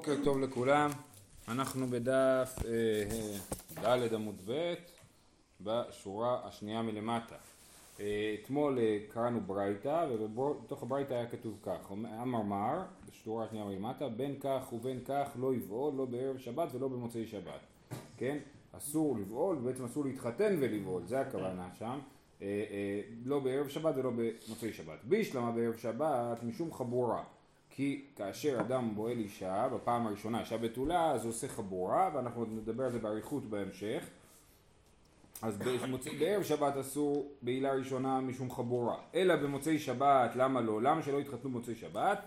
בוקר טוב לכולם, אנחנו בדף אה, ד' עמוד ב' בשורה השנייה מלמטה. אה, אתמול אה, קראנו ברייתא ובתוך הברייתא היה כתוב כך, אמר מר בשורה השנייה מלמטה, בין כך ובין כך לא יבעול לא בערב שבת ולא במוצאי שבת, כן? אסור לבעול, בעצם אסור להתחתן ולבעול, זה הכוונה שם, לא בערב שבת ולא במוצאי שבת. בישלמה בערב שבת משום חבורה כי כאשר אדם בועל אישה, בפעם הראשונה אישה בתולה, אז הוא עושה חבורה, ואנחנו עוד נדבר על זה באריכות בהמשך. אז בערב שבת אסור בעילה ראשונה משום חבורה, אלא במוצאי שבת, למה לא? למה שלא יתחתנו במוצאי שבת?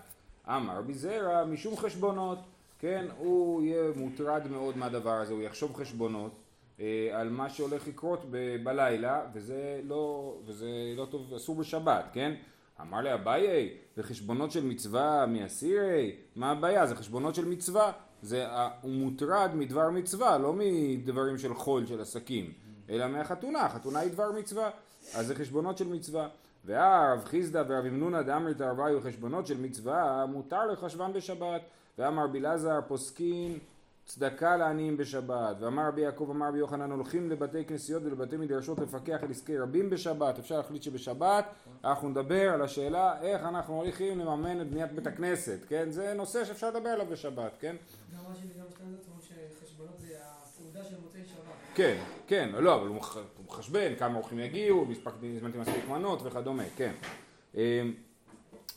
אמר רבי זרע, משום חשבונות, כן, הוא יהיה מוטרד מאוד מהדבר הזה, הוא יחשוב חשבונות אה, על מה שהולך לקרות ב- בלילה, וזה לא, וזה לא טוב, אסור בשבת, כן? אמר לי אביי, זה חשבונות של מצווה מאסירי? מה הבעיה? זה חשבונות של מצווה. זה, הוא מוטרד מדבר מצווה, לא מדברים של חול, של עסקים, אלא מהחתונה, החתונה היא דבר מצווה. אז זה חשבונות של מצווה. והרב חיסדא ורב אמנונא דאמרי תרוויו חשבונות של מצווה, מותר לחשבן בשבת. ואמר בלעזר פוסקין צדקה לעניים בשבת, ואמר רבי יעקב אמר רבי יוחנן הולכים לבתי כנסיות ולבתי מדרשות לפקח על עסקי רבים בשבת, אפשר להחליט שבשבת אנחנו נדבר על השאלה איך אנחנו הולכים לממן את בניית בית הכנסת, כן? זה נושא שאפשר לדבר עליו בשבת, כן? גם מה שגם שחשבונות זה הסעודה של מוצאי שבת. כן, כן, לא, אבל הוא מחשבן כמה אורחים יגיעו, הזמנתי מספיק מנות וכדומה, כן.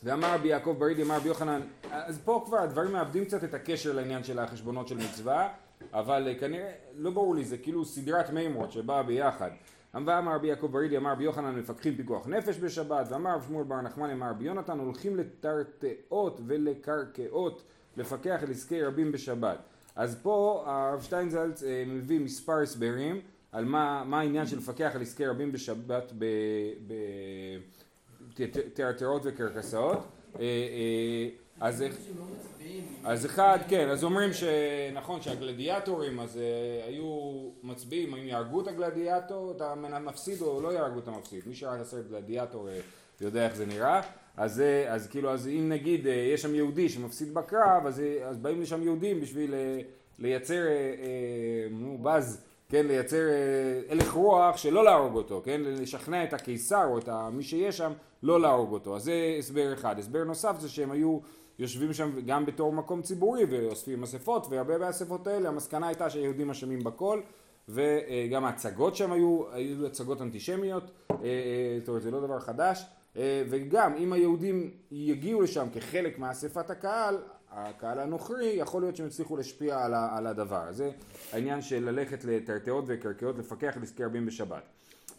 אמ, ואמר רבי יעקב ברידי, אמר רבי יוחנן, אז פה כבר הדברים מאבדים קצת את הקשר לעניין של החשבונות של מצווה, אבל אה, כנראה, לא ברור לי, זה כאילו סדרת מימרות שבאה ביחד. ואמר רבי יעקב ברידי, אמר רבי יוחנן, מפקחים פיקוח נפש בשבת, ואמר רבי שמואל בר נחמן, אמר רבי יונתן, הולכים לטרטאות ולקרקעות, לפקח על עסקי רבים בשבת. אז פה הרב שטיינזלץ אה, מביא מספר הסברים על מה, מה העניין של לפקח על עסקי רבים בשבת ב... ב תיאטראות וקרקסאות. אה, אה, אז, אז אחד, כן, אז אומרים שנכון שהגלדיאטורים אז אה, היו מצביעים אם יהרגו את הגלדיאטור, את המפסיד או לא יהרגו את המפסיד. מי שראה את הסרט גלדיאטור יודע איך זה נראה. אז, אז כאילו, אז אם נגיד יש שם יהודי שמפסיד בקרב, אז, אז באים לשם יהודים בשביל לייצר נו, באז כן, לייצר הלך רוח שלא להרוג אותו, כן, לשכנע את הקיסר או את מי שיש שם לא להרוג אותו. אז זה הסבר אחד. הסבר נוסף זה שהם היו יושבים שם גם בתור מקום ציבורי ואוספים אספות, והרבה מהאספות האלה המסקנה הייתה שהיהודים אשמים בכל, וגם ההצגות שם היו, היו הצגות אנטישמיות, אה, אה, זאת אומרת זה לא דבר חדש, אה, וגם אם היהודים יגיעו לשם כחלק מאספת הקהל, הקהל הנוכרי, יכול להיות שהם יצליחו להשפיע על הדבר. זה העניין של ללכת לטרטאות וקרקעות, לפקח על עסקי רבים בשבת.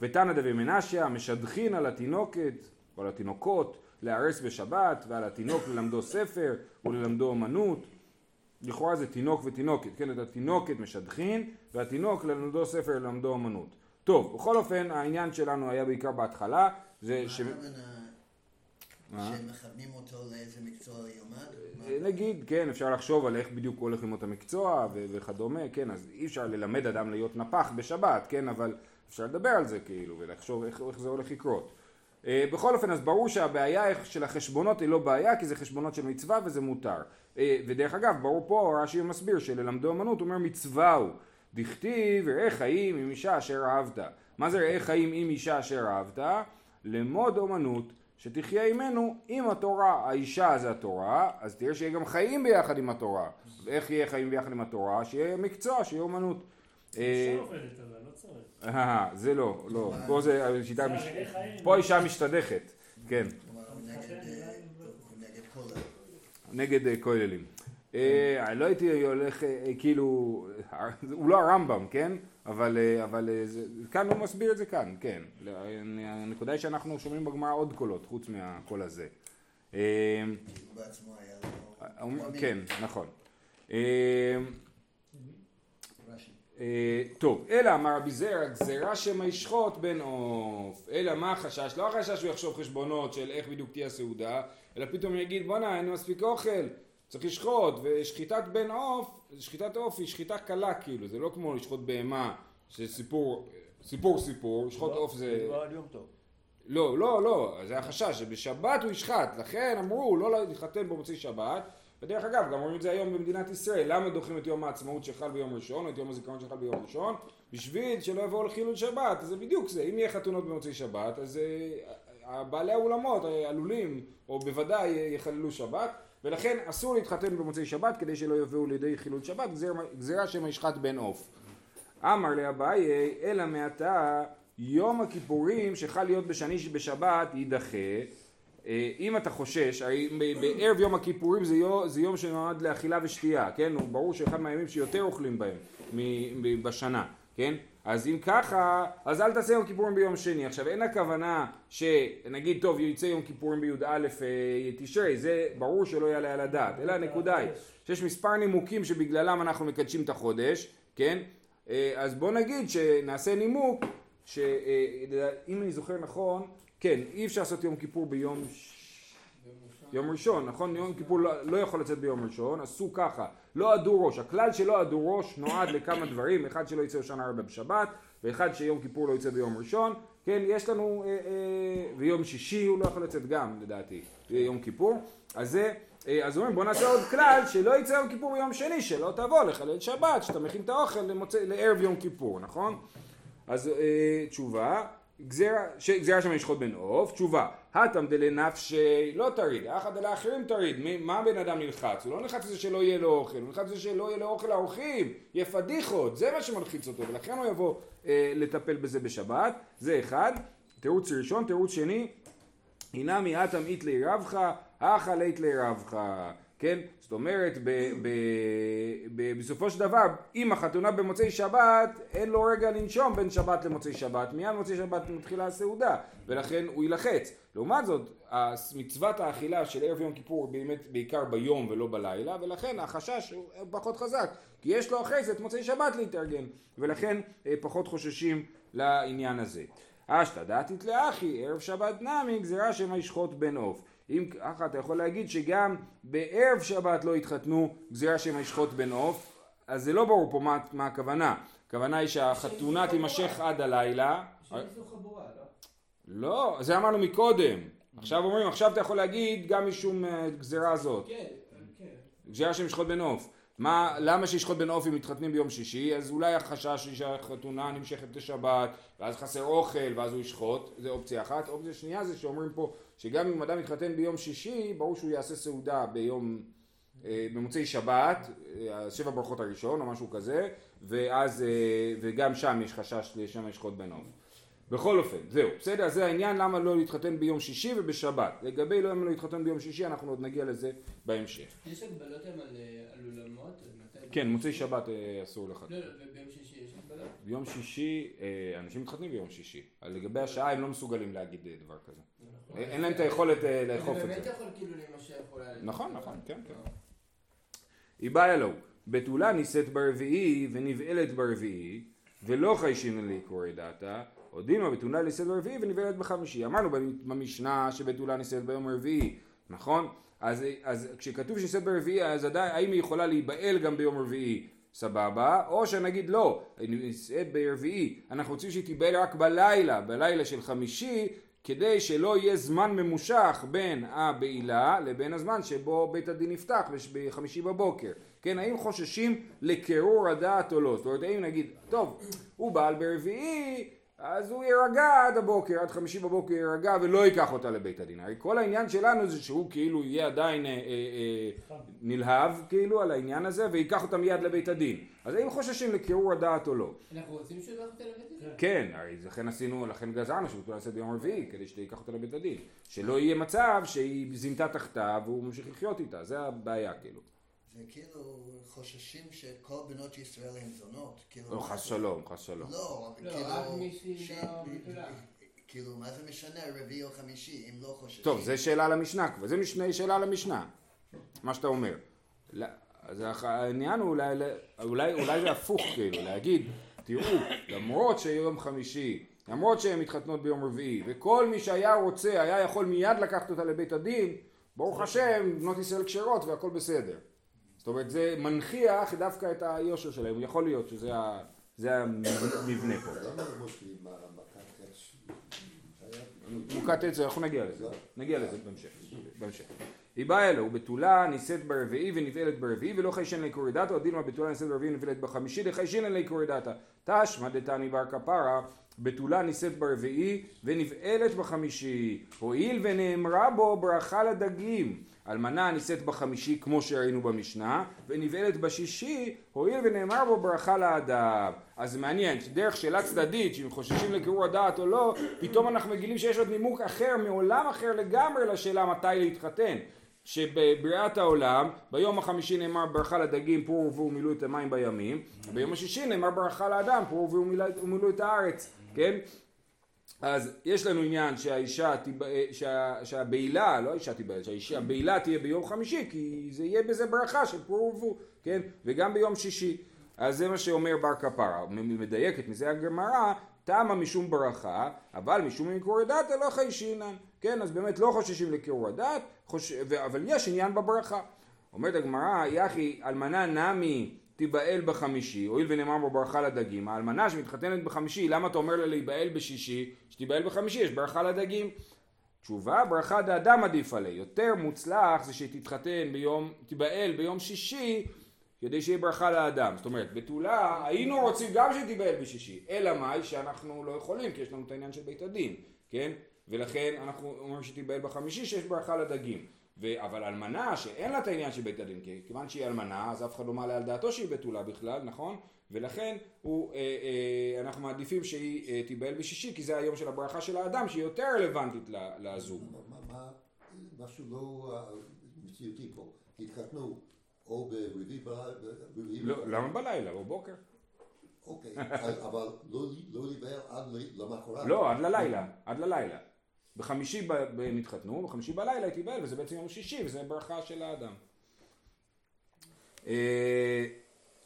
ותנא דבי מנשיה, משדכין על התינוקת או על התינוקות להרס בשבת, ועל התינוק ללמדו ספר וללמדו אמנות. לכאורה זה תינוק ותינוקת, כן? את התינוקת משדכין, והתינוק ללמדו ספר וללמדו אמנות. טוב, בכל אופן העניין שלנו היה בעיקר בהתחלה, זה ש... שמכוונים אותו לאיזה מקצוע ילמד? אה, נגיד, כן, אפשר לחשוב על איך בדיוק הוא הולך ללמוד את המקצוע וכדומה, כן, אז אי אפשר ללמד אדם להיות נפח בשבת, כן, אבל אפשר לדבר על זה כאילו, ולחשוב איך, איך זה הולך לקרות. אה, בכל אופן, אז ברור שהבעיה של החשבונות היא לא בעיה, כי זה חשבונות של מצווה וזה מותר. אה, ודרך אגב, ברור פה, רש"י מסביר שללמדו אמנות, הוא אומר מצווה הוא. דכתיב, ראה חיים עם אישה אשר אהבת. מה זה ראה חיים עם אישה אשר אהבת? למוד אמנות. שתחיה עמנו עם התורה. האישה זה התורה, אז תראה שיהיה גם חיים ביחד עם התורה. איך יהיה חיים ביחד עם התורה? שיהיה מקצוע, שיהיה אומנות. אישה אה, עובדת אבל, לא צריך. אה, זה לא, לא. פה זה שיטה, פה אישה משתדכת, כן. נגד כוללים. אה, לא הייתי הולך, כאילו, הוא לא הרמב"ם, כן? אבל, אה, אבל אה, זה, כאן הוא מסביר את זה כאן, כן. הנקודה היא שאנחנו שומעים בגמרא עוד קולות חוץ מהקול הזה. אה, כן, נכון. טוב, אלא אמר רבי זרע, גזירה שמא ישחוט בן עוף. אלא מה החשש? לא החשש שהוא יחשוב חשבונות של איך בדיוק תהיה הסעודה, אלא פתאום יגיד בואנה אין מספיק אוכל, צריך לשחוט, ושחיטת בן עוף, שחיטת עוף היא שחיטה קלה כאילו, זה לא כמו לשחוט בהמה, שסיפור, סיפור סיפור, לשחוט לא, עוף זה... לא, לא, לא, זה החשש, שבשבת הוא ישחט, לכן אמרו לא להתחתן במוצאי שבת, ודרך אגב, גם רואים את זה היום במדינת ישראל, למה דוחים את יום העצמאות שחל ביום ראשון, או את יום הזיכרון שחל ביום ראשון? בשביל שלא יבואו לחילול שבת, אז זה בדיוק זה, אם יהיה חתונות במוצאי שבת, אז אה, בעלי האולמות אה, עלולים, או בוודאי יחללו שבת, ולכן אסור להתחתן במוצאי שבת כדי שלא יביאו לידי חילול שבת, גזירה שמא ישחט בן עוף. אמר לאביי, אלא מעתה יום הכיפורים שחל להיות בשני בשבת יידחה. אה, אם אתה חושש, בערב יום הכיפורים זה יום, זה יום שנועד לאכילה ושתייה, כן? ברור שאחד מהימים שיותר אוכלים בהם בשנה, כן? אז אם ככה, אז אל תעשה יום כיפורים ביום שני. עכשיו אין הכוונה שנגיד טוב יצא יום כיפורים בי"א אה, תשרי, זה ברור שלא יעלה על הדעת, אלא הנקודה היא שיש מספר נימוקים שבגללם אנחנו מקדשים את החודש, כן? אה, אז בוא נגיד שנעשה נימוק שאם אני זוכר נכון, כן, אי אפשר לעשות יום כיפור ביום יום ראשון, נכון? יום כיפור לא, לא יכול לצאת ביום ראשון, עשו ככה, לא עדו ראש. הכלל שלא עדו ראש נועד לכמה דברים, אחד שלא יצא ראשון הרבה בשבת, ואחד שיום כיפור לא יצא ביום ראשון, כן, יש לנו, אה, אה, ויום שישי הוא לא יכול לצאת גם, לדעתי, יום כיפור. אז זה, אה, אז אומרים בוא נעשה עוד כלל שלא יצא יום כיפור ביום שני, שלא תבוא לחלל שבת, שאתה מכין את האוכל למוצא, לערב יום כיפור, נכון? אז אה, תשובה, גזירה, שם לשחוט בן עוף, תשובה, הטם דלנפשי לא תריד, אחא דלאחרים תריד, מה הבן אדם נלחץ? הוא לא נלחץ לזה שלא יהיה לו אוכל, הוא נלחץ לזה שלא יהיה לו אוכל לאורחים, יהיה פדיחות, זה מה שמלחיץ אותו, ולכן הוא יבוא אה, לטפל בזה בשבת, זה אחד, תירוץ ראשון, תירוץ שני, הנמי הטם איתלי רבך, אחא ליתלי רבך כן? זאת אומרת, ב, ב, ב, בסופו של דבר, אם החתונה במוצאי שבת, אין לו רגע לנשום בין שבת למוצאי שבת, מיד מוצאי שבת מתחילה הסעודה, ולכן הוא יילחץ. לעומת זאת, מצוות האכילה של ערב יום כיפור באמת בעיקר ביום ולא בלילה, ולכן החשש הוא פחות חזק, כי יש לו אחרי זה את מוצאי שבת להתארגן, ולכן אה, פחות חוששים לעניין הזה. אשתא דתית לאחי, ערב שבת נמי, גזירה שמא ישחוט בן עוף. אם ככה אתה יכול להגיד שגם בערב שבת לא יתחתנו גזירה שהם ישחוט בן עוף, אז זה לא ברור פה מה, מה הכוונה. הכוונה היא שהחתונה תימשך עד הלילה. לא? זה אמרנו מקודם. עכשיו אומרים, עכשיו אתה יכול להגיד גם משום אה, גזירה הזאת. כן, כן. גזירה שהם ישחוט בן עוף. מה, למה שישחוט בן עוף אם מתחתנים ביום שישי? אז אולי החשש היא שהחתונה נמשכת לשבת, ואז חסר אוכל, ואז הוא ישחוט, זה אופציה אחת. אופציה שנייה זה שאומרים פה שגם אם אדם מתחתן ביום שישי, ברור שהוא יעשה סעודה ביום, אה, במוצאי שבת, אה, שבע ברכות הראשון או משהו כזה, ואז, אה, וגם שם יש חשש לשם ישחוט בן עוף. בכל אופן, זהו, בסדר? זה העניין למה לא להתחתן ביום שישי ובשבת. לגבי למה לא להתחתן ביום שישי, אנחנו עוד נגיע לזה בהמשך. יש הגבלות היום על אולמות? כן, מוצאי שבת אסור לך. וביום שישי שישי, אנשים מתחתנים ביום שישי. לגבי השעה הם לא מסוגלים להגיד דבר כזה. אין להם את היכולת אה, לאכוף את זה. באמת יכול כאילו להימשך אולי. נכון, נכון, כן, כן. היא באה לו, בתולה נישאת ברביעי ונבעלת ברביעי, ולא חיישין לי קורא דעתה, הודינו בתולה נישאת ברביעי ונבעלת בחמישי. אמרנו במשנה שבתולה נישאת ביום רביעי, נכון? אז, אז כשכתוב שנישאת ברביעי, אז עדיין, האם היא יכולה להיבעל גם ביום רביעי? סבבה, או שנגיד לא, נישאת ברביעי, אנחנו רוצים שהיא תיבעל רק בלילה, בלילה של חמישי, כדי שלא יהיה זמן ממושך בין הבעילה לבין הזמן שבו בית הדין נפתח בחמישי בבוקר. כן, האם חוששים לקירור הדעת או לא? זאת אומרת, האם נגיד, טוב, הוא בעל ברביעי, אז הוא יירגע עד הבוקר, עד חמישי בבוקר יירגע ולא ייקח אותה לבית הדין. הרי כל העניין שלנו זה שהוא כאילו יהיה עדיין אה, אה, אה, נלהב כאילו על העניין הזה וייקח אותה מיד לבית הדין. אז האם חוששים לקירור הדעת או לא? אנחנו רוצים שהוא ייקח אותה לבית הדין. כן, הרי לכן עשינו, לכן גזרנו שהוא יעשה ביום רביעי כדי שתיקח אותה לבית הדין. שלא יהיה מצב שהיא זינתה תחתיו והוא ממשיך לחיות איתה, זה הבעיה כאילו. זה כאילו חוששים שכל בנות ישראל הן זונות. כאילו, לא, חס שלום, חס שלום. לא, לא, כאילו... בתולה. כאילו, מה זה משנה רביעי או חמישי, אם לא חוששים? טוב, זה שאלה למשנה כבר, זה משנה, שאלה למשנה, מה שאתה אומר. לא, אז העניין הוא אולי, אולי, אולי זה הפוך כאילו, להגיד, תראו, למרות שיום חמישי, למרות שהן מתחתנות ביום רביעי, וכל מי שהיה רוצה היה יכול מיד לקחת אותה לבית הדין, ברוך השם, בנות ישראל כשרות והכל בסדר. זאת אומרת, זה מנכיח דווקא את היושר שלהם, יכול להיות שזה המבנה פה. מוכת עץ, אנחנו נגיע לזה, נגיע לזה בהמשך. היא באה אלו, ובתולה נישאת ברביעי ונבעלת ברביעי ולא חיישן לעיקורי דתא, או דילמה בתולה נישאת ברביעי ונבעלת בחמישי דחיישן לעיקורי דתא. תשמע דתני בר כפרה, בתולה נישאת ברביעי ונבעלת בחמישי, הואיל ונאמרה בו ברכה לדגים. אלמנה נישאת בחמישי כמו שראינו במשנה, ונבעלת בשישי, הואיל ונאמר בו ברכה לאדם. אז זה מעניין, דרך שאלה צדדית, שאם חוששים לקירור הדעת או לא, פתאום אנחנו מגילים שיש עוד נימוק אחר, מעולם אחר לגמרי לשאלה מתי להתחתן. שבבריאת העולם, ביום החמישי נאמר ברכה לדגים פור ורבו ומילאו את המים בימים, ביום השישי נאמר ברכה לאדם פור ורבו ומילאו את הארץ, כן? אז יש לנו עניין שהאישה, שה, שהבעילה, לא האישה תיבעל, שהבעילה תהיה ביום חמישי, כי זה יהיה בזה ברכה של פור ורבו, כן? וגם ביום שישי. אז זה מה שאומר בר כפרה, מדייקת מזה הגמרא, תמה משום ברכה, אבל משום מקור דתא לא חיישינן, כן? אז באמת לא חוששים לקירור הדת, חוש... אבל יש עניין בברכה. אומרת הגמרא, יחי אלמנה נמי תיבעל בחמישי, הואיל ונאמר בו ברכה לדגים, האלמנה שמתחתנת בחמישי, למה אתה אומר לה להיבעל בשישי? שתיבעל בחמישי, יש ברכה לדגים. תשובה, ברכה דאדם עדיף עליה. יותר מוצלח זה שהיא תתחתן ביום, תיבעל ביום שישי, כדי שיהיה ברכה לאדם. זאת אומרת, בתולה היינו רוצים גם שתיבעל בשישי, אלא מאי שאנחנו לא יכולים, כי יש לנו את העניין של בית הדין, כן? ולכן אנחנו אומרים שתיבעל בחמישי שיש ברכה לדגים. ו... אבל אלמנה שאין לה את העניין של בית הדין, כי כיוון שהיא אלמנה אז אף אחד לא מעלה על דעתו שהיא בתולה בכלל, נכון? ולכן הוא, אה, אה, אנחנו מעדיפים שהיא אה, תיבעל בשישי כי זה היום של הברכה של האדם שהיא יותר רלוונטית לזוג. מה, מה, משהו לא uh, מציאותי פה, תתחתנו או ברביעי בלילה, לא, למה בלילה? בבוקר. אוקיי, אבל לא, לא להיבהל עד למחרת. לא, עד ללילה, עד ללילה. בחמישי הם התחתנו, בחמישי בלילה היא תיבהל, וזה בעצם יום שישי, וזה ברכה של האדם. אה,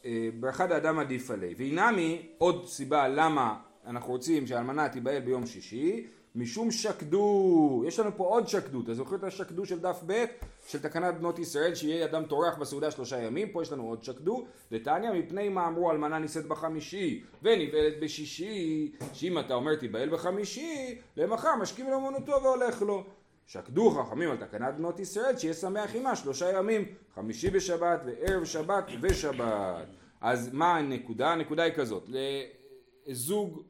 אה, ברכת האדם עדיף עליה. והנמי, עוד סיבה למה אנחנו רוצים שהאלמנה תיבהל ביום שישי, משום שקדו, יש לנו פה עוד שקדות, אתה זוכר את השקדו של דף ב' של תקנת בנות ישראל שיהיה אדם טורח בסעודה שלושה ימים, פה יש לנו עוד שקדו, דתניא מפני מה אמרו אלמנה נישאת בחמישי ונבעלת בשישי, שאם אתה אומר תיבהל בחמישי, למחר משכים לאמונותו והולך לו. שקדו חכמים על תקנת בנות ישראל שיהיה שמח עימה שלושה ימים, חמישי בשבת וערב שבת ושבת. אז מה הנקודה? הנקודה היא כזאת, לזוג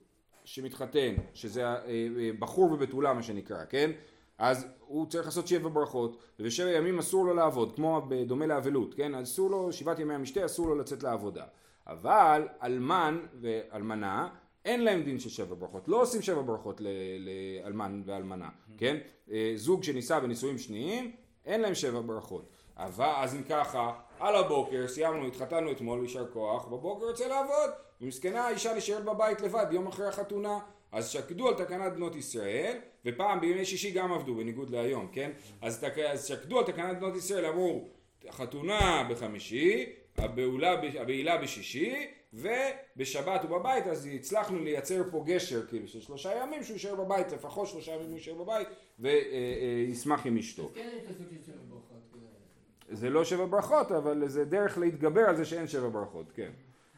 שמתחתן, שזה אה, אה, בחור ובתולה מה שנקרא, כן? אז הוא צריך לעשות שבע ברכות, ובשבע ימים אסור לו לעבוד, כמו בדומה לאבלות, כן? אסור לו, שבעת ימי המשתה אסור לו לצאת לעבודה. אבל אלמן ואלמנה, אין להם דין של שבע ברכות, לא עושים שבע ברכות לאלמן ואלמנה, כן? אה, זוג שנישא בנישואים שניים, אין להם שבע ברכות. אבל אז אם ככה, על הבוקר, סיימנו, התחתנו אתמול, יישר כוח, בבוקר יוצא לעבוד, ומסכנה האישה נשארת בבית לבד יום אחרי החתונה. אז שקדו על תקנת בנות ישראל, ופעם בימי שישי גם עבדו, בניגוד להיום, כן? אז, תק... אז שקדו על תקנת בנות ישראל, אמרו, חתונה בחמישי, הבעילה בשישי, ובשבת הוא בבית, אז הצלחנו לייצר פה גשר, כאילו, של שלושה ימים שהוא יישאר בבית, לפחות שלושה ימים הוא יישאר בבית, וישמח עם אשתו. כן, זה לא שבע ברכות, אבל זה דרך להתגבר על זה שאין שבע ברכות, כן.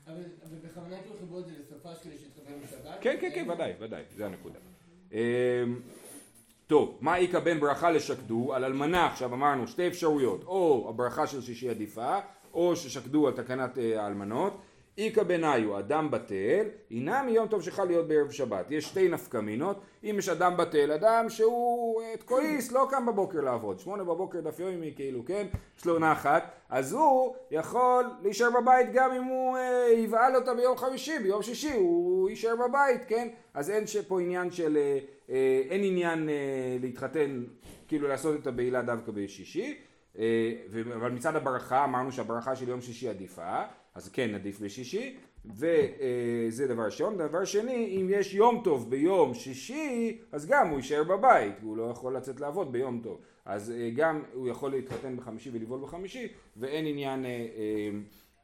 אבל בכוונה כאילו חיברו את זה לשפה שלי שתקבל בשבת? כן, כן, כן, ודאי, ודאי, זה הנקודה. אמ, טוב, מה איכא בין ברכה לשקדו? על אלמנה עכשיו אמרנו שתי אפשרויות, או הברכה של שישי עדיפה, או ששקדו על תקנת אה, האלמנות. איכא בניו, אדם בטל, הנה מיום טוב שחל להיות בערב שבת. יש שתי נפקמינות, אם יש אדם בטל, אדם שהוא תקועיס, לא קם בבוקר לעבוד, שמונה בבוקר דף יומי כאילו, כן? יש לו נחת, אז הוא יכול להישאר בבית גם אם הוא אה, יבעל אותה ביום חמישי, ביום שישי הוא יישאר בבית, כן? אז אין פה עניין של, אה, אה, אין עניין אה, להתחתן, כאילו לעשות את הבעילה דווקא בשישי. אה, אבל מצד הברכה אמרנו שהברכה של יום שישי עדיפה אז כן עדיף בשישי, וזה דבר ראשון. דבר שני, אם יש יום טוב ביום שישי, אז גם הוא יישאר בבית, הוא לא יכול לצאת לעבוד ביום טוב. אז אה, גם הוא יכול להתחתן בחמישי ולבעול בחמישי, ואין עניין אה,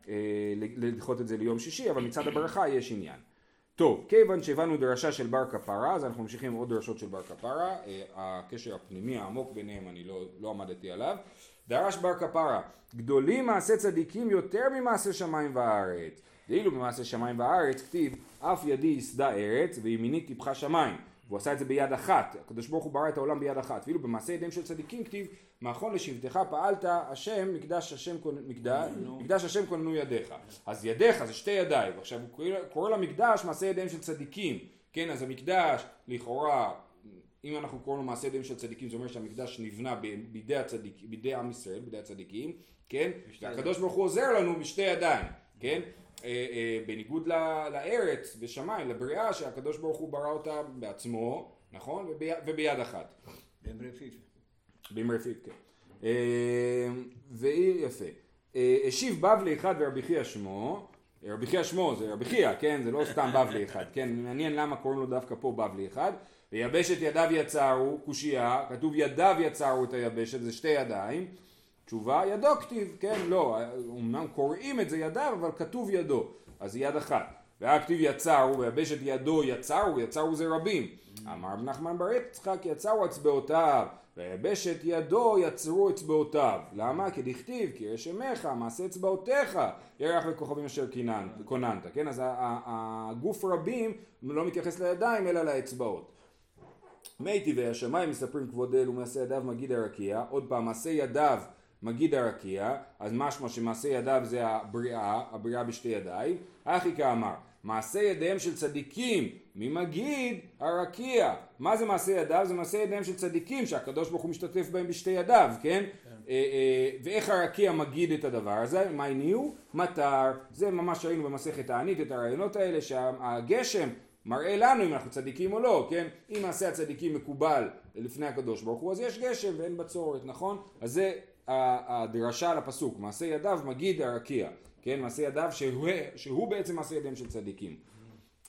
אה, לדחות את זה ליום שישי, אבל מצד הברכה יש עניין. טוב, כיוון שהבנו דרשה של בר כפרה, אז אנחנו ממשיכים עם עוד דרשות של בר כפרה, הקשר הפנימי העמוק ביניהם אני לא, לא עמדתי עליו. דרש בר כפרה, גדולים מעשה צדיקים יותר ממעשה שמיים וארץ. ואילו במעשה שמיים וארץ כתיב אף ידי יסדה ארץ וימיני טיפחה שמיים. והוא עשה את זה ביד אחת, הקדוש ברוך הוא ברא את העולם ביד אחת, ואילו במעשה ידיהם של צדיקים כתיב, מאכון לשבטך פעלת השם, מקדש השם, מקדש, מקדש השם כוננו ידיך. אז ידיך זה שתי ידיים, עכשיו הוא קורא- קורא למקדש מעשה ידיהם של צדיקים, כן, אז המקדש לכאורה אם אנחנו קוראים לו מעשה ידיהם של צדיקים, זה אומר שהמקדש נבנה בידי, הצדיק, בידי עם ישראל, בידי הצדיקים, כן? והקדוש ברוך הוא עוזר לנו בשתי ידיים, כן? אה, אה, בניגוד ל- לארץ, בשמיים, לבריאה, שהקדוש ברוך הוא ברא אותה בעצמו, נכון? ובי, וביד אחת. הם רפיף. במרפית, כן. אה, והיא, יפה. אה, השיב בבלי אחד ורבי חייא שמו, רבי חייא שמו זה רבי חייא, כן? זה לא סתם בבלי אחד, כן? מעניין למה קוראים לו דווקא פה בבלי אחד. ויבשת ידיו יצרו, קושייה, כתוב ידיו יצרו את היבשת, זה שתי ידיים. תשובה, ידו כתיב, כן? לא, אמנם קוראים את זה ידיו, אבל כתוב ידו, אז יד אחת. והיה כתיב יצרו, ויבשת ידו יצרו, יצרו זה רבים. אמר רב נחמן בר יצחק יצרו אצבעותיו, ויבשת ידו יצרו אצבעותיו. למה? כי דכתיב, כי רשמך, מעשה אצבעותיך, ירח לכוכבים אשר כוננת. כן? אז הגוף רבים לא מתייחס לידיים אלא לאצבעות. מי טבעי השמיים מספרים כבוד אל ומעשה ידיו מגיד הרקיע, עוד פעם מעשה ידיו מגיד הרקיע, אז משמע שמעשה ידיו זה הבריאה, הבריאה בשתי ידיים, אחי כאמר, מעשה ידיהם של צדיקים ממגיד הרקיע, מה זה מעשה ידיו? זה מעשה ידיהם של צדיקים שהקדוש ברוך הוא משתתף בהם בשתי ידיו, כן? אה, אה, ואיך הרקיע מגיד את הדבר הזה? מה הניעו? מטר, זה ממש ראינו במסכת הענית את הרעיונות האלה שהגשם מראה לנו אם אנחנו צדיקים או לא, כן? אם מעשה הצדיקים מקובל לפני הקדוש ברוך הוא, אז יש גשם ואין בצורת, נכון? אז זה הדרשה על הפסוק, מעשה ידיו מגיד הרקיע, כן? מעשה ידיו שהוא, שהוא בעצם מעשה ידיהם של צדיקים.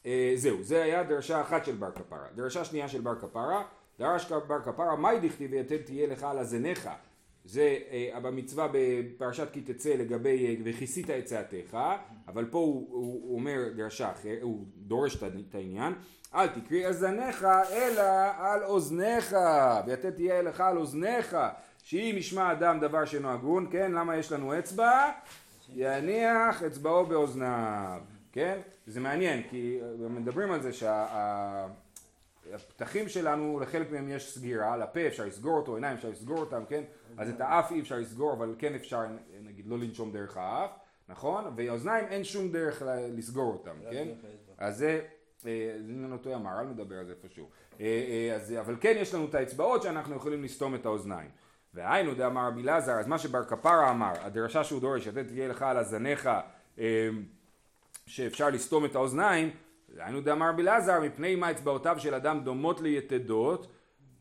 אה, זהו, זה היה דרשה אחת של בר כפרה. דרשה שנייה של בר כפרה, דרש בר כפרה, מאי דכתיב ויתד תהיה לך על הזניך. זה אה, במצווה בפרשת כי תצא לגבי אה, וכיסית את צאתך, אבל פה הוא, הוא, הוא אומר דרשה אחרת, הוא דורש את העניין, אל תקריא על זניך אלא על אוזניך, ויתד תהיה לך על אוזניך, שאם ישמע אדם דבר שאינו הגון, כן, למה יש לנו אצבע? יניח אצבעו באוזניו, כן? זה מעניין, כי מדברים על זה שהפתחים שלנו, לחלק מהם יש סגירה, לפה אפשר לסגור אותו, עיניים אפשר לסגור אותם, כן? אז את האף אי אפשר לסגור, אבל כן אפשר, נגיד, לא לנשום דרך האף, נכון? ואוזניים אין שום דרך לסגור אותם, כן? אז זה, אם אני לא טועה, המהר"ל מדבר על זה איפשהו. אה, אה, אז, אבל כן יש לנו את האצבעות שאנחנו יכולים לסתום את האוזניים. והיינו דאמר רבי אלעזר, אז מה שבר כפרה אמר, הדרשה שהוא דורש, לתת תהיה לך על הזניך, אה, שאפשר לסתום את האוזניים, היינו דאמר רבי אלעזר, מפני מה אצבעותיו של אדם דומות ליתדות,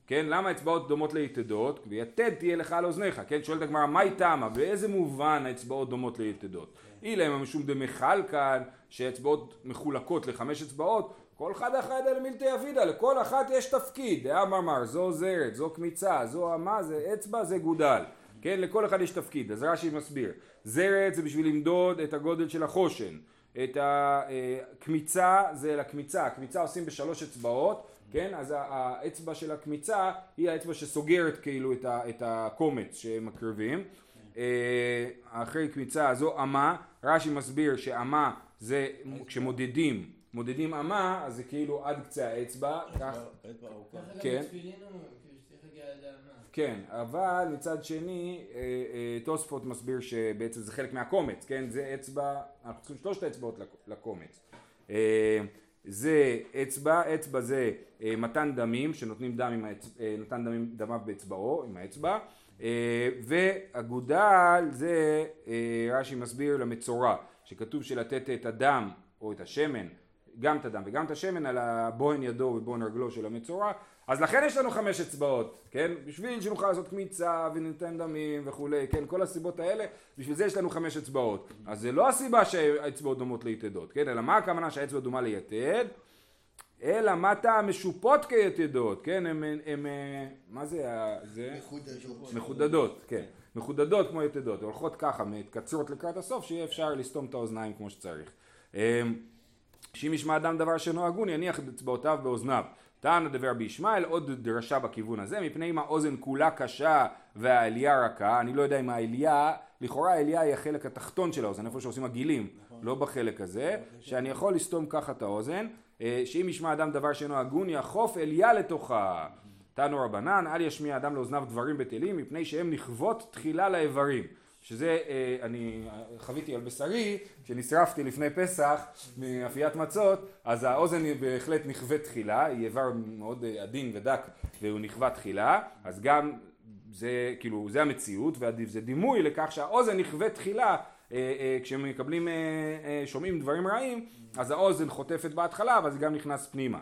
כן, למה אצבעות דומות ליתדות? ויתד תהיה לך על אוזניך, כן, שואלת הגמרא, מהי תמה? באיזה מובן האצבעות דומות ליתדות? אילא הם משום דמחל כאן, שאצבעות מחולקות לחמש אצבעות, כל אחד אל מילתא אבידא, לכל אחת יש תפקיד, דאמר מר, זו זרת, זו קמיצה, זו אמה, זה אצבע, זה גודל, כן, לכל אחד יש תפקיד, אז רש"י מסביר, זרת זה בשביל למדוד את הגודל של החושן, את הקמיצה זה לקמיצה, הקמיצה עושים בשלוש אצבעות, כן? אז האצבע של הקמיצה היא האצבע שסוגרת כאילו את, ה, את הקומץ שהם מקריבים. אה, אחרי קמיצה זו אמה, רש"י מסביר שאמה זה כשמודדים, מודדים אמה אז זה כאילו עד קצה האצבע, כך, אצבע ארוכה. ככה כן. כן, אבל מצד שני אה, אה, תוספות מסביר שבעצם זה חלק מהקומץ, כן? זה אצבע, אנחנו צריכים שלושת האצבעות לק- לקומץ. אה, זה אצבע, אצבע זה מתן דמים, שנותנים דם עם אה, נתן דמים, דמיו באצבעו, עם האצבע, ואגודל זה רש"י מסביר למצורע, שכתוב שלתת את הדם או את השמן, גם את הדם וגם את השמן על הבוהן ידו ובוהן רגלו של המצורע, אז לכן יש לנו חמש אצבעות, כן? בשביל שנוכל לעשות קמיצה וניתן דמים וכולי, כן? כל הסיבות האלה, בשביל זה יש לנו חמש אצבעות. אז זה לא הסיבה שהאצבעות דומות ליתדות, כן? אלא מה הכוונה שהאצבע דומה ליתד? אלא מה טעם משופות כיתדות, כן? הם, הם, הם מה זה, ה- זה? מחודדות. מחודדות, כן. מחודדות כמו יתדות, הולכות ככה, מתקצרות לקראת הסוף, שיהיה אפשר לסתום את האוזניים כמו שצריך. אמ, שאם ישמע אדם דבר שאינו הגון, יניח את אצבעותיו באוזניו. טען הדבר בישמעאל, עוד דרשה בכיוון הזה, מפני אם האוזן כולה קשה והעלייה רכה, אני לא יודע אם העלייה לכאורה אליה היא החלק התחתון של האוזן, איפה שעושים הגילים, נכון. לא בחלק הזה, שאני יכול לסתום ככה את האוזן, אה, שאם ישמע אדם דבר שאינו הגון יחוף אליה לתוכה. תנו רבנן, אל ישמיע אדם לאוזניו דברים בטלים, מפני שהם נכוות תחילה לאיברים. שזה, אה, אני חוויתי על בשרי, כשנשרפתי לפני פסח מאפיית מצות, אז האוזן היא בהחלט נכווה תחילה, היא איבר מאוד אה, עדין ודק והוא נכווה תחילה, אז גם זה כאילו, זה המציאות, וזה דימוי לכך שהאוזן נכווה תחילה אה, אה, כשהם מקבלים, אה, אה, שומעים דברים רעים, אז האוזן חוטפת בהתחלה, אבל זה גם נכנס פנימה.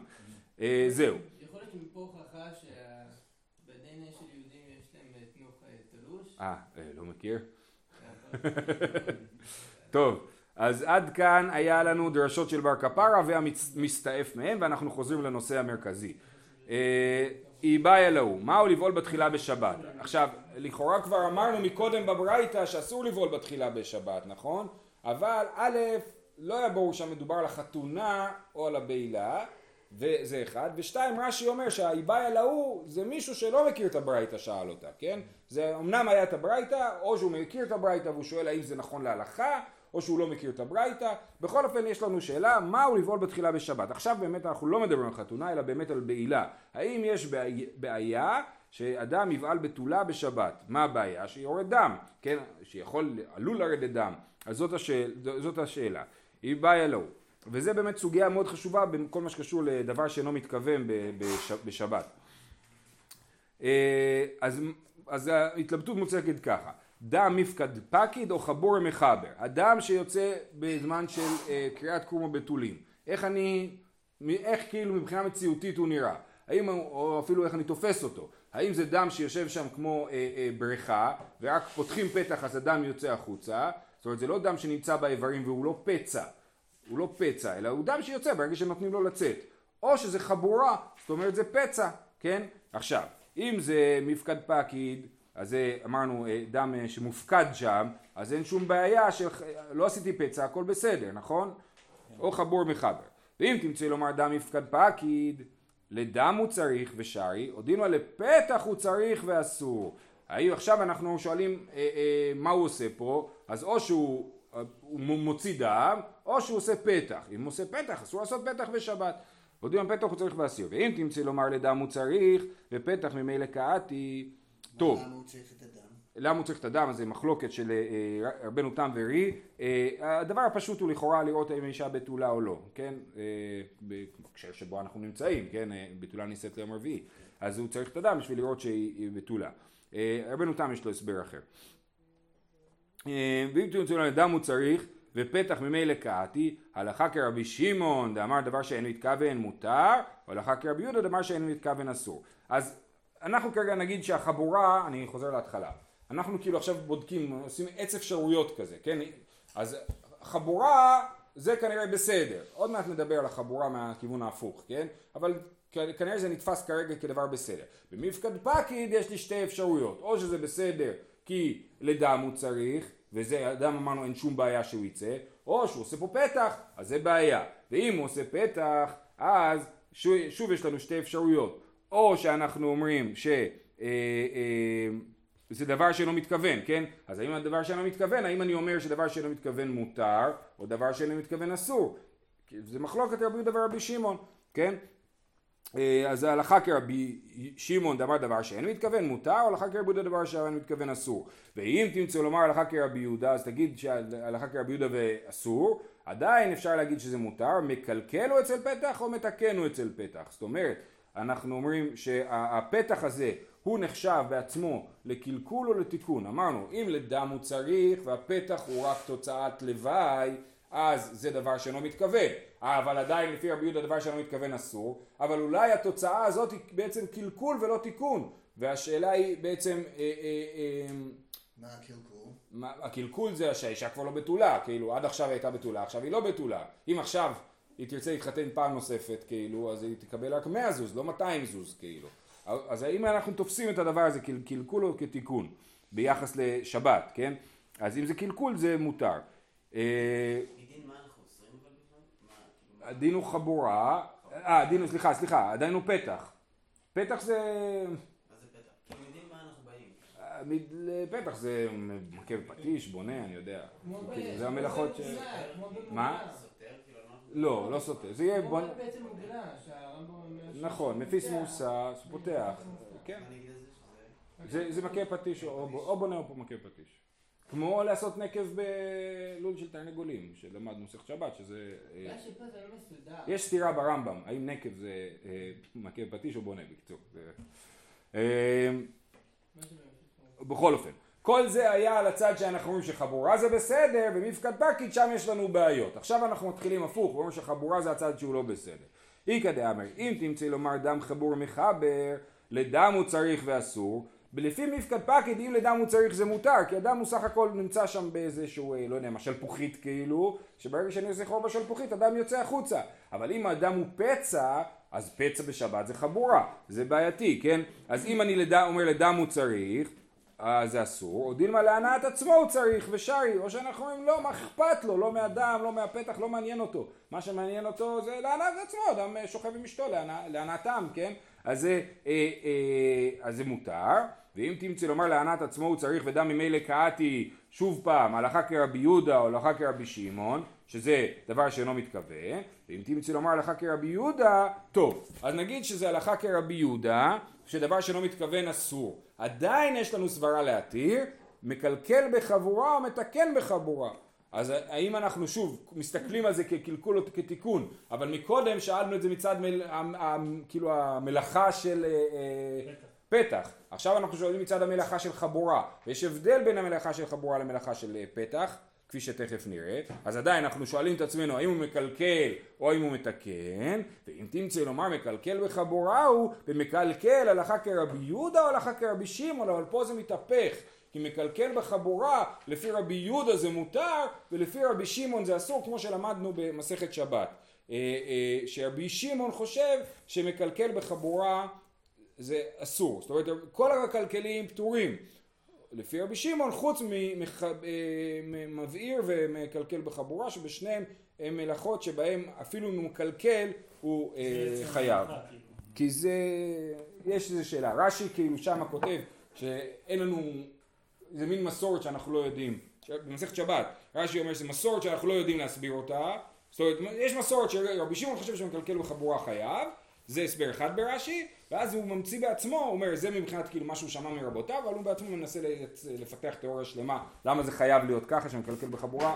אה, זהו. יכול להיות שמפה הוכחה שבדי של יהודים יש להם אה, תנוך אה, תלוש? אה, אה, לא מכיר. טוב, אז עד כאן היה לנו דרשות של בר כפרה והמסתעף מהם ואנחנו חוזרים לנושא המרכזי. אה, היא באה אלוהו, מהו לבעול בתחילה בשבת? עכשיו, לכאורה כבר אמרנו מקודם בברייתא שאסור לבעול בתחילה בשבת, נכון? אבל א', לא היה ברור שמדובר על החתונה או על הבעילה, וזה אחד, ושתיים רש"י אומר שהאיבאי על ההוא זה מישהו שלא מכיר את הברייתא שאל אותה, כן? זה אמנם היה את הברייתא, או שהוא מכיר את הברייתא והוא שואל האם זה נכון להלכה, או שהוא לא מכיר את הברייתא, בכל אופן יש לנו שאלה מהו לבעול בתחילה בשבת. עכשיו באמת אנחנו לא מדברים על חתונה אלא באמת על בעילה. האם יש בעיה שאדם יבעל בתולה בשבת? מה הבעיה? שיורד דם, כן? שיכול, עלול לרדת דם. אז זאת, השאל, זאת השאלה. בעיה לו. וזה באמת סוגיה מאוד חשובה בכל מה שקשור לדבר שאינו מתכוון בשבת. אה, אז, אז ההתלבטות מוצגת ככה, דם מפקד פקיד או חבור מחבר, אדם שיוצא בזמן של אה, קריאת קומו בתולים, איך אני, איך כאילו מבחינה מציאותית הוא נראה, האם, או אפילו איך אני תופס אותו, האם זה דם שיושב שם כמו אה, אה, בריכה ורק פותחים פתח אז הדם יוצא החוצה, זאת אומרת זה לא דם שנמצא באיברים והוא לא פצע, הוא לא פצע, אלא הוא דם שיוצא ברגע שנותנים לו לצאת. או שזה חבורה, זאת אומרת זה פצע, כן? עכשיו, אם זה מפקד פקיד, אז זה אמרנו אה, דם אה, שמופקד שם, אז אין שום בעיה שלא עשיתי פצע, הכל בסדר, נכון? או חבור מחבר. ואם תמצא לומר דם מפקד פקיד, לדם הוא צריך ושרי, הודינו לפתח הוא צריך ואסור. עכשיו אנחנו שואלים אה, אה, מה הוא עושה פה, אז או שהוא הוא מוציא דם, או שהוא עושה פתח. אם הוא עושה פתח, אסור לעשות פתח בשבת. הודיעו פתח הוא צריך ואסיר. ואם תמצא לומר לדם הוא צריך, ופתח ממילא קהתי, טוב. למה הוא צריך את הדם? למה הוא צריך את הדם? זה מחלוקת של אה, רבנו תם ורי. אה, הדבר הפשוט הוא לכאורה לראות האם אישה בתולה או לא, כן? אה, בהקשר שבו אנחנו נמצאים, כן? בתולה נישאת ליום רביעי. אז הוא צריך את הדם בשביל לראות שהיא בתולה. רבנו תם יש לו הסבר אחר. אה, ואם תמצאו לנו דם הוא צריך ופתח ממילא קעתי הלכה כרבי שמעון דאמר דבר שאינו התכוון מותר הלכה כרבי יהודה דאמר שאינו התכוון אסור. אז אנחנו כרגע נגיד שהחבורה אני חוזר להתחלה אנחנו כאילו עכשיו בודקים עושים עץ אפשרויות כזה כן? אז חבורה זה כנראה בסדר. עוד מעט נדבר על החבורה מהכיוון ההפוך כן? אבל כנראה זה נתפס כרגע כדבר בסדר. במפקד פקיד יש לי שתי אפשרויות או שזה בסדר כי לדם הוא צריך, וזה אדם אמרנו אין שום בעיה שהוא יצא, או שהוא עושה פה פתח, אז זה בעיה. ואם הוא עושה פתח, אז שוב, שוב יש לנו שתי אפשרויות. או שאנחנו אומרים ש... אה, אה, זה דבר שאינו מתכוון, כן? אז האם הדבר שאינו מתכוון, האם אני אומר שדבר שאינו מתכוון מותר, או דבר שאינו מתכוון אסור? זה מחלוקת רבי יהודה ורבי שמעון, כן? אה, אז ההלכה כרבי שמעון דאמר דבר שאין מתכוון מותר, הלכה כרבי יהודה דבר שאין מתכוון אסור. ואם תמצאו לומר הלכה כרבי יהודה, אז תגיד שהלכה כרבי יהודה ואסור, עדיין אפשר להגיד שזה מותר, מקלקל הוא אצל פתח או מתקן הוא אצל פתח. זאת אומרת, אנחנו אומרים שהפתח הזה הוא נחשב בעצמו לקלקול או לתיקון. אמרנו, אם לדם הוא צריך והפתח הוא רק תוצאת לוואי, אז זה דבר שאינו מתכוון. אבל עדיין לפי רבי יהודה דבר שאינו מתכוון אסור, אבל אולי התוצאה הזאת היא בעצם קלקול ולא תיקון. והשאלה היא בעצם... אה, אה, אה, מה הקלקול? מה, הקלקול זה שהאישה כבר לא בתולה, כאילו עד עכשיו היא הייתה בתולה, עכשיו היא לא בתולה. אם עכשיו היא תרצה להתחתן פעם נוספת, כאילו, אז היא תקבל רק 100 זוז, לא 200 זוז, כאילו. אז האם אנחנו תופסים את הדבר הזה כקלקול או כתיקון ביחס לשבת, כן? אז אם זה קלקול זה מותר. הדין הוא חבורה, אה, הדין הוא, סליחה, סליחה, הדין הוא פתח. פתח זה... מה זה פתח? אתם יודעים מה אנחנו באים. לפתח זה מכה בפטיש, בונה, אני יודע. כאילו, זה המלאכות ש... במוגלה, כמו במוגלה. מה? לא, לא סותר. זה יהיה... בוא... בעצם מוגלה, שהרמב"ם. נכון, מפיס מוסה, פותח. כן. זה, זה מכה פטיש או, או בונה או מכה פטיש. כמו לעשות נקב בלול של תרנגולים, שלמדנו מסכת שבת, שזה... אה, לא. יש סתירה ברמב"ם, האם נקב זה אה, מכה פטיש או בונה, בקיצור. אה? בכל אופן, כל זה היה על הצד שאנחנו אומרים שחבורה זה בסדר, ומפקד פקיד שם יש לנו בעיות. עכשיו אנחנו מתחילים הפוך, ואומרים שחבורה זה הצד שהוא לא בסדר. איכא דאמר, אם תמצא לומר דם חבור מחבר, לדם הוא צריך ואסור, ולפי מפקד פקיד אם לדם הוא צריך זה מותר, כי הדם הוא סך הכל נמצא שם באיזשהו, אה, לא יודע מה, שלפוחית כאילו, שברגע שאני עושה חור בשלפוחית הדם יוצא החוצה. אבל אם הדם הוא פצע, אז פצע בשבת זה חבורה, זה בעייתי, כן? אז אם אני לד... אומר לדם הוא צריך, אז זה אסור, או דילמה להנאת עצמו הוא צריך ושרי, או שאנחנו אומרים לא, מה אכפת לו, לא מהדם, לא מהפתח, לא מעניין אותו, מה שמעניין אותו זה להנאת עצמו, אדם אה, שוכב עם אשתו להנא, להנאתם, כן? אז זה, אה, אה, אז זה מותר, ואם תמצא לומר להנאת עצמו הוא צריך ודם ממילא קהתי שוב פעם, הלכה כרבי יהודה או הלכה כרבי שמעון, שזה דבר שאינו מתכוון, ואם תמצא לומר הלכה כרבי יהודה, טוב, אז נגיד שזה הלכה כרבי יהודה, שדבר שאינו מתכוון אסור. עדיין יש לנו סברה להתיר, מקלקל בחבורה או מתקן בחבורה. אז האם אנחנו שוב מסתכלים על זה כקלקול או כתיקון, אבל מקודם שאלנו את זה מצד מל, המ, המ, כאילו המלאכה של אה, אה, פתח. עכשיו אנחנו שואלים מצד המלאכה של חבורה. ויש הבדל בין המלאכה של חבורה למלאכה של אה, פתח, כפי שתכף נראה. אז עדיין אנחנו שואלים את עצמנו האם הוא מקלקל או האם הוא מתקן, ואם תמצא לומר מקלקל בחבורה הוא, ומקלקל הלכה כרבי יהודה או הלכה כרבי שמעון, אבל פה זה מתהפך. כי מקלקל בחבורה, לפי רבי יהודה זה מותר, ולפי רבי שמעון זה אסור, כמו שלמדנו במסכת שבת. אה, אה, שרבי שמעון חושב שמקלקל בחבורה זה אסור. זאת אומרת, כל הכלכליים פטורים. לפי רבי שמעון, חוץ ממבעיר ומקלקל בחבורה, שבשניהם הם מלאכות שבהם אפילו אם הוא מקלקל, הוא אה, חייב. כי זה, יש איזו שאלה. רש"י כאילו שמה כותב שאין לנו, זה מין מסורת שאנחנו לא יודעים. במסכת שבת, רש"י אומר שזה מסורת שאנחנו לא יודעים להסביר אותה. זאת אומרת, יש מסורת שרבי שמעון חושב שמקלקל בחבורה חייב, זה הסבר אחד ברש"י, ואז הוא ממציא בעצמו, הוא אומר זה מבחינת כאילו משהו שמע מרבותיו, אבל הוא בעצמו מנסה לפתח תיאוריה שלמה למה זה חייב להיות ככה שמקלקל בחבורה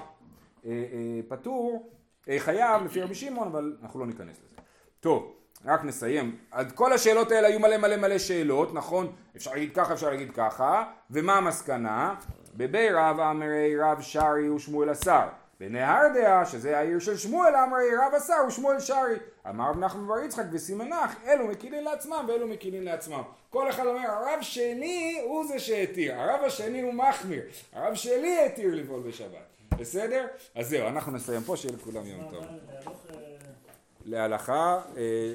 אה, אה, פטור, אה, חייב לפי רבי שמעון, אבל אנחנו לא ניכנס לזה. טוב, רק נסיים. אז כל השאלות האלה היו מלא מלא מלא שאלות, נכון? אפשר להגיד ככה, אפשר להגיד ככה, ומה המסקנה? בבי רב אמרי רב שרי ושמואל השר. בנהר דעה, שזה העיר של שמואל, אמרי רב השר ושמואל שרי. אמר רב נחמן בר יצחק וסימנך, אלו מקילין לעצמם ואלו מקילין לעצמם. כל אחד אומר, הרב שני הוא זה שהתיר, הרב השני הוא מחמיר, הרב שלי התיר לבעול בשבת. בסדר? אז זהו, אנחנו נסיים פה, שיהיה לכולם יום טוב. אה, להלכה, אה,